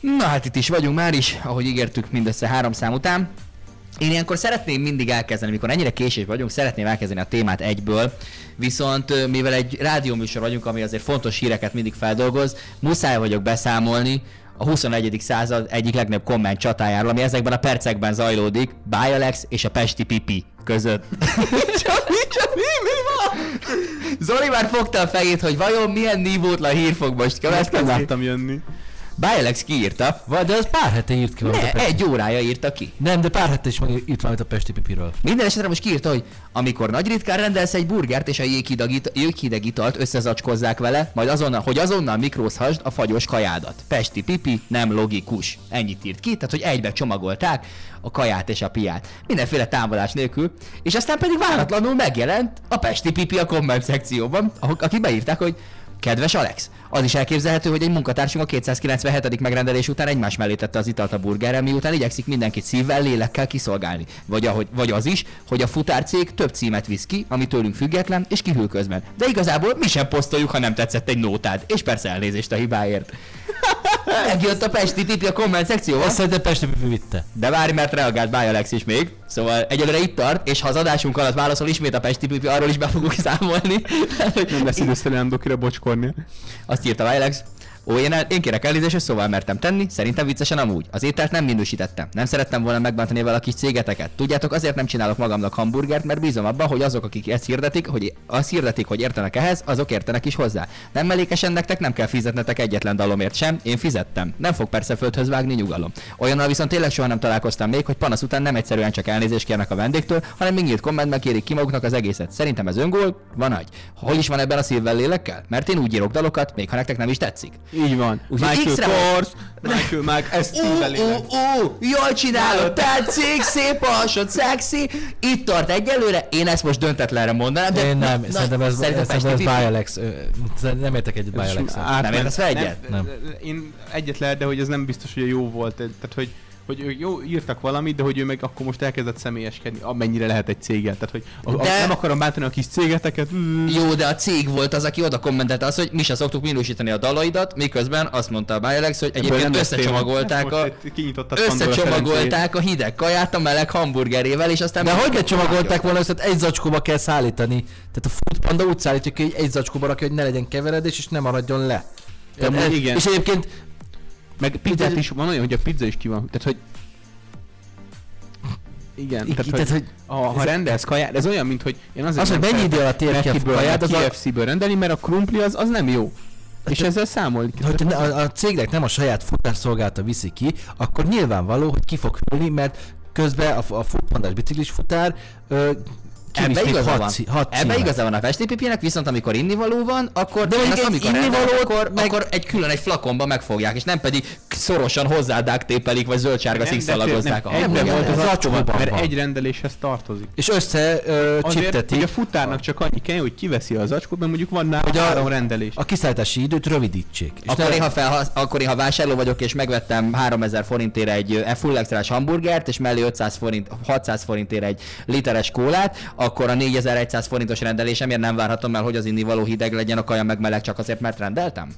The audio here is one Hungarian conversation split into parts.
Na hát itt is vagyunk már is, ahogy ígértük mindössze három szám után. Én ilyenkor szeretném mindig elkezdeni, mikor ennyire késés vagyunk, szeretném elkezdeni a témát egyből, viszont mivel egy rádióműsor vagyunk, ami azért fontos híreket mindig feldolgoz, muszáj vagyok beszámolni a 21. század egyik legnagyobb komment csatájáról, ami ezekben a percekben zajlódik, Bialex és a Pesti Pipi között. Csami, Csami, mi van? Zoli már fogta a fejét, hogy vajon milyen nívótlan hír fog most Ezt nem következni. láttam jönni. Bialex kiírta, Vagy, de az pár hete írt ki valamit a ne, egy órája írta ki. Nem, de pár hete is meg írt valamit a Pesti Pipiről. Minden esetre most kiírta, hogy amikor nagy ritkán rendelsz egy burgert és a jéghideg it- jéghideg italt összezacskozzák vele, majd azonnal, hogy azonnal mikrózhasd a fagyos kajádat. Pesti pipi, nem logikus. Ennyit írt ki, tehát hogy egybe csomagolták a kaját és a piát. Mindenféle támadás nélkül, és aztán pedig váratlanul megjelent a Pesti pipi a komment szekcióban, akik beírták, hogy Kedves Alex, az is elképzelhető, hogy egy munkatársunk a 297. megrendelés után egymás mellé tette az italt a burgerre, miután igyekszik mindenkit szívvel, lélekkel kiszolgálni. Vagy, ahogy, vagy az is, hogy a futárcég több címet visz ki, ami tőlünk független, és kihűl közben. De igazából mi sem posztoljuk, ha nem tetszett egy nótád. És persze elnézést a hibáért. Megjött a Pesti Pipi a komment szekcióba. Azt szerintem Pesti Pipi vitte. De várj, mert reagált Báj Alex is még. Szóval egyelőre itt tart, és ha az adásunk alatt válaszol ismét a Pesti Pipi, arról is be fogunk számolni. Nem lesz időszerűen Dokira bocskorni. Azt írta Alex. Ó, én, el, én kérek elnézést, szóval mertem tenni, szerintem viccesen amúgy. Az ételt nem minősítettem. Nem szerettem volna megbántani vele a kis cégeteket. Tudjátok, azért nem csinálok magamnak hamburgert, mert bízom abban, hogy azok, akik ezt hirdetik, hogy azt hirdetik, hogy értenek ehhez, azok értenek is hozzá. Nem mellékesen nektek nem kell fizetnetek egyetlen dalomért sem, én fizettem. Nem fog persze földhöz vágni nyugalom. Olyannal viszont tényleg soha nem találkoztam még, hogy panasz után nem egyszerűen csak elnézést kérnek a vendégtől, hanem még nyílt kommentben kérik ki maguknak az egészet. Szerintem ez öngól, van nagy. Hol is van ebben a szívvel lélekkel? Mert én úgy írok dalokat, még ha nektek nem is tetszik. Így van. Úgyhogy Michael Kors, Michael Mag, ezt ó, élek. ó, jól csinálod, tetszik, szép alsod, szexi, itt tart egyelőre, én ezt most döntetlenre mondanám, de Én nem, na, szerintem ez, szerintem szerintem ez. Bialex. Nem értek egyet Ez bialex is átment. Nem értesz egyet? Nem. Én egyet lehet, de hogy ez nem biztos, hogy jó volt. Tehát, hogy hogy ők jó írtak valamit, de hogy ő meg akkor most elkezdett személyeskedni, amennyire lehet egy céggel. Tehát, hogy a, a, De- nem akarom bántani a kis cégeteket. Jó, de a cég volt az, aki oda kommentelte azt, hogy mi se szoktuk minősíteni a dalaidat, miközben azt mondta a Bialex, hogy egyébként összecsomagolták a, a összecsomagolták a hideg kaját a meleg hamburgerével, és aztán... De hogy ne csomagolták volna össze, egy zacskóba kell szállítani. Tehát a Food Panda úgy szállítja ki, hogy egy zacskóba rakja, hogy ne legyen keveredés, és ne maradjon le. De Ez- igen. És egyébként Meg pizzát is van olyan, hogy a pizza is ki van. Tehát, hogy igen, így- tehát, tehát, hogy hogy a, ha rendelsz kaját, ez olyan, mint hogy én azért Az, hogy mennyi idő alatt ér ki a kaját, az a- KFC-ből rendelni, mert a krumpli az, az nem jó. És ezzel számolni kell. Hogyha ne- a, a cégnek nem a saját futárszolgálata viszi ki, akkor nyilvánvaló, hogy ki fog hűlni, mert közben a, a futpandás biciklis futár ö, Ebbe igaza hat, van. hat Ebbe igaza van a festépipének, viszont amikor innivaló van, akkor, De azt, amikor innivalót akkor, meg- akkor egy külön egy flakonba megfogják, és nem pedig szorosan hozzád tépelik, vagy zöldsárga szikszalagozzák nem, Nem, volt az zacskóban mert egy rendeléshez tartozik. És össze csiptetik a futárnak csak annyi kell, hogy kiveszi a zacskót, mert mondjuk van nála három rendelés. a kiszállítási időt rövidítsék. Akkor én, ha fel, akkor én, ha vásárló vagyok, és megvettem 3000 forintért egy eh, full extrás hamburgert, és mellé 500 forint, 600 forintért egy literes kólát, akkor a 4100 forintos rendelésemért nem várhatom el, hogy az innivaló hideg legyen, a kaja meg meleg csak azért, mert rendeltem?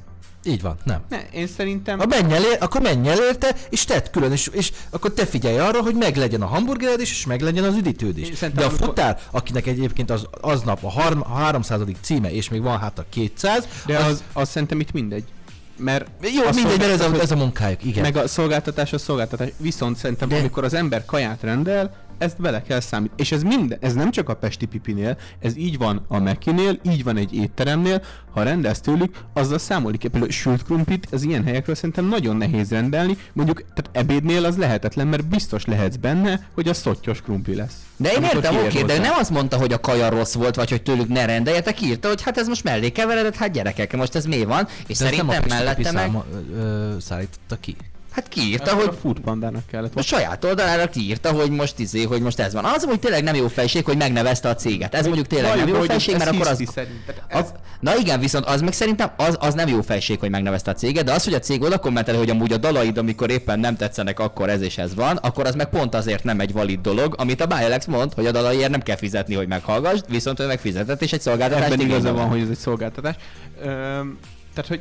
Így van, nem. Ne, én szerintem... Ha menj el, akkor menj el érte, és tedd külön, és, és akkor te figyelj arra, hogy meglegyen a hamburgered is, és meglegyen az üdítőd is. De a amikor- futár, akinek egyébként az, aznap a, harm, a 300. címe, és még van hát a 200, De az, az szerintem itt mindegy. Mert jó, a mindegy, mert ez a, ez a munkájuk, igen. Meg a szolgáltatás a szolgáltatás. Viszont szerintem, De... amikor az ember kaját rendel, ezt bele kell számítani. És ez minden, ez nem csak a Pesti Pipinél, ez így van a Mekinél, így van egy étteremnél, ha rendelsz tőlük, azzal számolni kell. Például sült krumplit, az ilyen helyekről szerintem nagyon nehéz rendelni. Mondjuk, tehát ebédnél az lehetetlen, mert biztos lehetsz benne, hogy a szottyos krumpli lesz. De én értem, oké, de nem azt mondta, hogy a kaja rossz volt, vagy hogy tőlük ne rendeljetek, írta, hogy hát ez most mellé keveredett, hát gyerekek, most ez mi van, és De ezt nem a szerintem mellette meg, száma, ö, szállította ki. Hát kiírta, Akkor hogy a food pandának kellett a saját oldalára kiírta, hogy most izé, hogy most ez van. Az, hogy tényleg nem jó fejség, hogy megnevezte a céget. Ez mondjuk tényleg nem Valljuk, jó fejség, mert akkor az, ez- az, Na igen, viszont az meg szerintem az, az nem jó fejség, hogy megnevezte a céget, de az, hogy a cég oda kommentel, hogy amúgy a dalaid, amikor éppen nem tetszenek, akkor ez és ez van, akkor az meg pont azért nem egy valid dolog, amit a Bialex mond, hogy a dalaiért nem kell fizetni, hogy meghallgassd, viszont ő megfizetett, és egy szolgáltatás Ebben igaza van, hogy ez egy szolgáltatás. Öm, tehát, hogy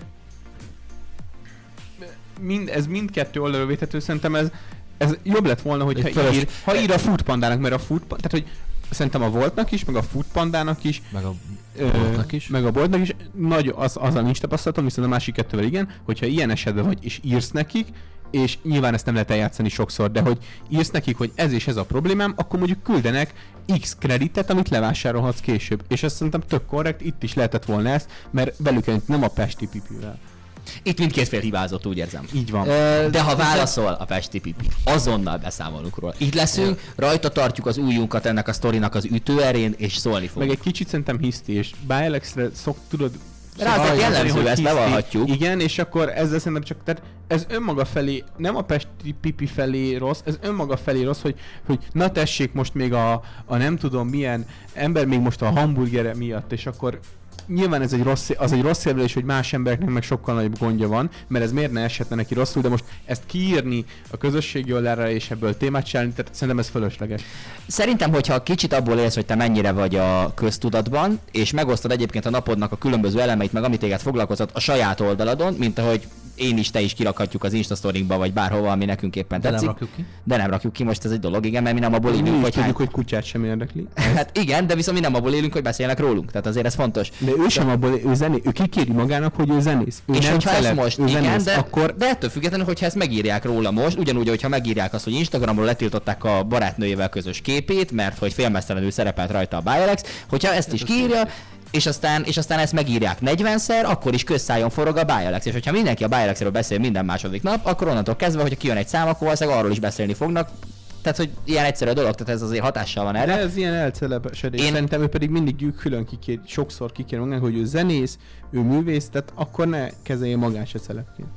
mind, ez mindkettő oldalról védhető, szerintem ez, ez jobb lett volna, hogyha Egy ír, ha ír a foodpandának, mert a food, tehát hogy szerintem a Voltnak is, meg a foodpandának is, Meg a Boltnak is. meg a boltnak is, nagy, az, az a nincs tapasztalatom, viszont a másik kettővel igen, hogyha ilyen esetben vagy, és írsz nekik, és nyilván ezt nem lehet eljátszani sokszor, de hogy írsz nekik, hogy ez és ez a problémám, akkor mondjuk küldenek X kreditet, amit levásárolhatsz később. És ez szerintem tök korrekt, itt is lehetett volna ezt, mert velük nem a Pesti pipivel. Itt mindkét fél hibázott, úgy érzem. Így van. Ö, De ha válaszol a Pesti Pipi, azonnal beszámolunk róla. Itt leszünk, rajta tartjuk az ujjunkat ennek a sztorinak az ütőerén, és szólni Meg fogunk. egy kicsit szerintem hiszti, és Bialexre szok, tudod, Rá szokták azért jellemző, ezt bevallhatjuk. Igen, és akkor ezzel szerintem csak, tehát ez önmaga felé, nem a Pesti Pipi felé rossz, ez önmaga felé rossz, hogy, hogy na tessék most még a, a nem tudom milyen ember még most a hamburgere miatt, és akkor nyilván ez egy rossz, az egy rossz érvelés, hogy más embereknek meg sokkal nagyobb gondja van, mert ez miért ne eshetne neki rosszul, de most ezt kiírni a közösségi oldalra és ebből témát csinálni, tehát szerintem ez fölösleges. Szerintem, hogyha kicsit abból élsz, hogy te mennyire vagy a köztudatban, és megosztod egyébként a napodnak a különböző elemeit, meg amit téged foglalkoztat a saját oldaladon, mint ahogy én is, te is kirakhatjuk az Insta sztorinkba, vagy bárhova, ami nekünk éppen De nem rakjuk ki. De nem rakjuk ki, most ez egy dolog, igen, mert mi nem abból Mi élünk, is hogy hány... tudjuk, hogy kutyát sem érdekli. Hát igen, de viszont mi nem abból élünk, hogy beszélnek rólunk. Tehát azért ez fontos. De ő sem abból, ő, zené, ő kikéri magának, hogy ő zenész. Ő és nem hogyha celeb, most, ő igen, zenész, de, akkor de ettől függetlenül, hogyha ezt megírják róla most, ugyanúgy, hogyha megírják azt, hogy Instagramról letiltották a barátnőjével közös képét, mert hogy félmeztelenül szerepelt rajta a Bialex, hogyha ezt is kiírja, és aztán, és aztán ezt megírják 40-szer, akkor is közszájon forog a Bialex. És hogyha mindenki a Bialexről beszél minden második nap, akkor onnantól kezdve, hogyha kijön egy szám, akkor valószínűleg arról is beszélni fognak. Tehát, hogy ilyen egyszerű a dolog, tehát ez azért hatással van de erre. ez ilyen elcelebesedés. Én-. Szerintem ő pedig mindig külön kikér, sokszor kikér magának, hogy ő zenész, ő művész, tehát akkor ne kezelje magát se celebként.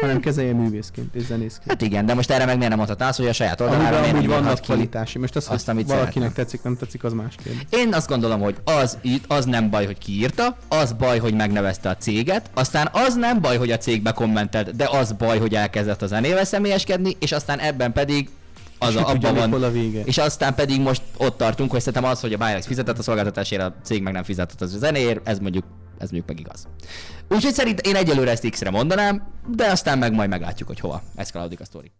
Hanem kezelje művészként és zenészként. Hát igen, de most erre meg miért nem mondhatná azt, hogy a saját oldalára miért nyúlhat vannak ki. kvalitási. Most az, azt, azt amit valakinek szeretne. tetszik, nem tetszik, az más kérdés. Én azt gondolom, hogy az, az nem baj, hogy kiírta, az baj, hogy megnevezte a céget, aztán az nem baj, hogy a cégbe kommentelt, de az baj, hogy elkezdett a zenével személyeskedni, és aztán ebben pedig az És a, abban van. hol a vége. És aztán pedig most ott tartunk, hogy szerintem az, hogy a Bilex fizetett a szolgáltatásért, a cég meg nem fizetett az zenéért, ez mondjuk, ez mondjuk meg igaz. Úgyhogy szerint én egyelőre ezt X-re mondanám, de aztán meg majd meglátjuk, hogy hova eszkalálódik a sztori.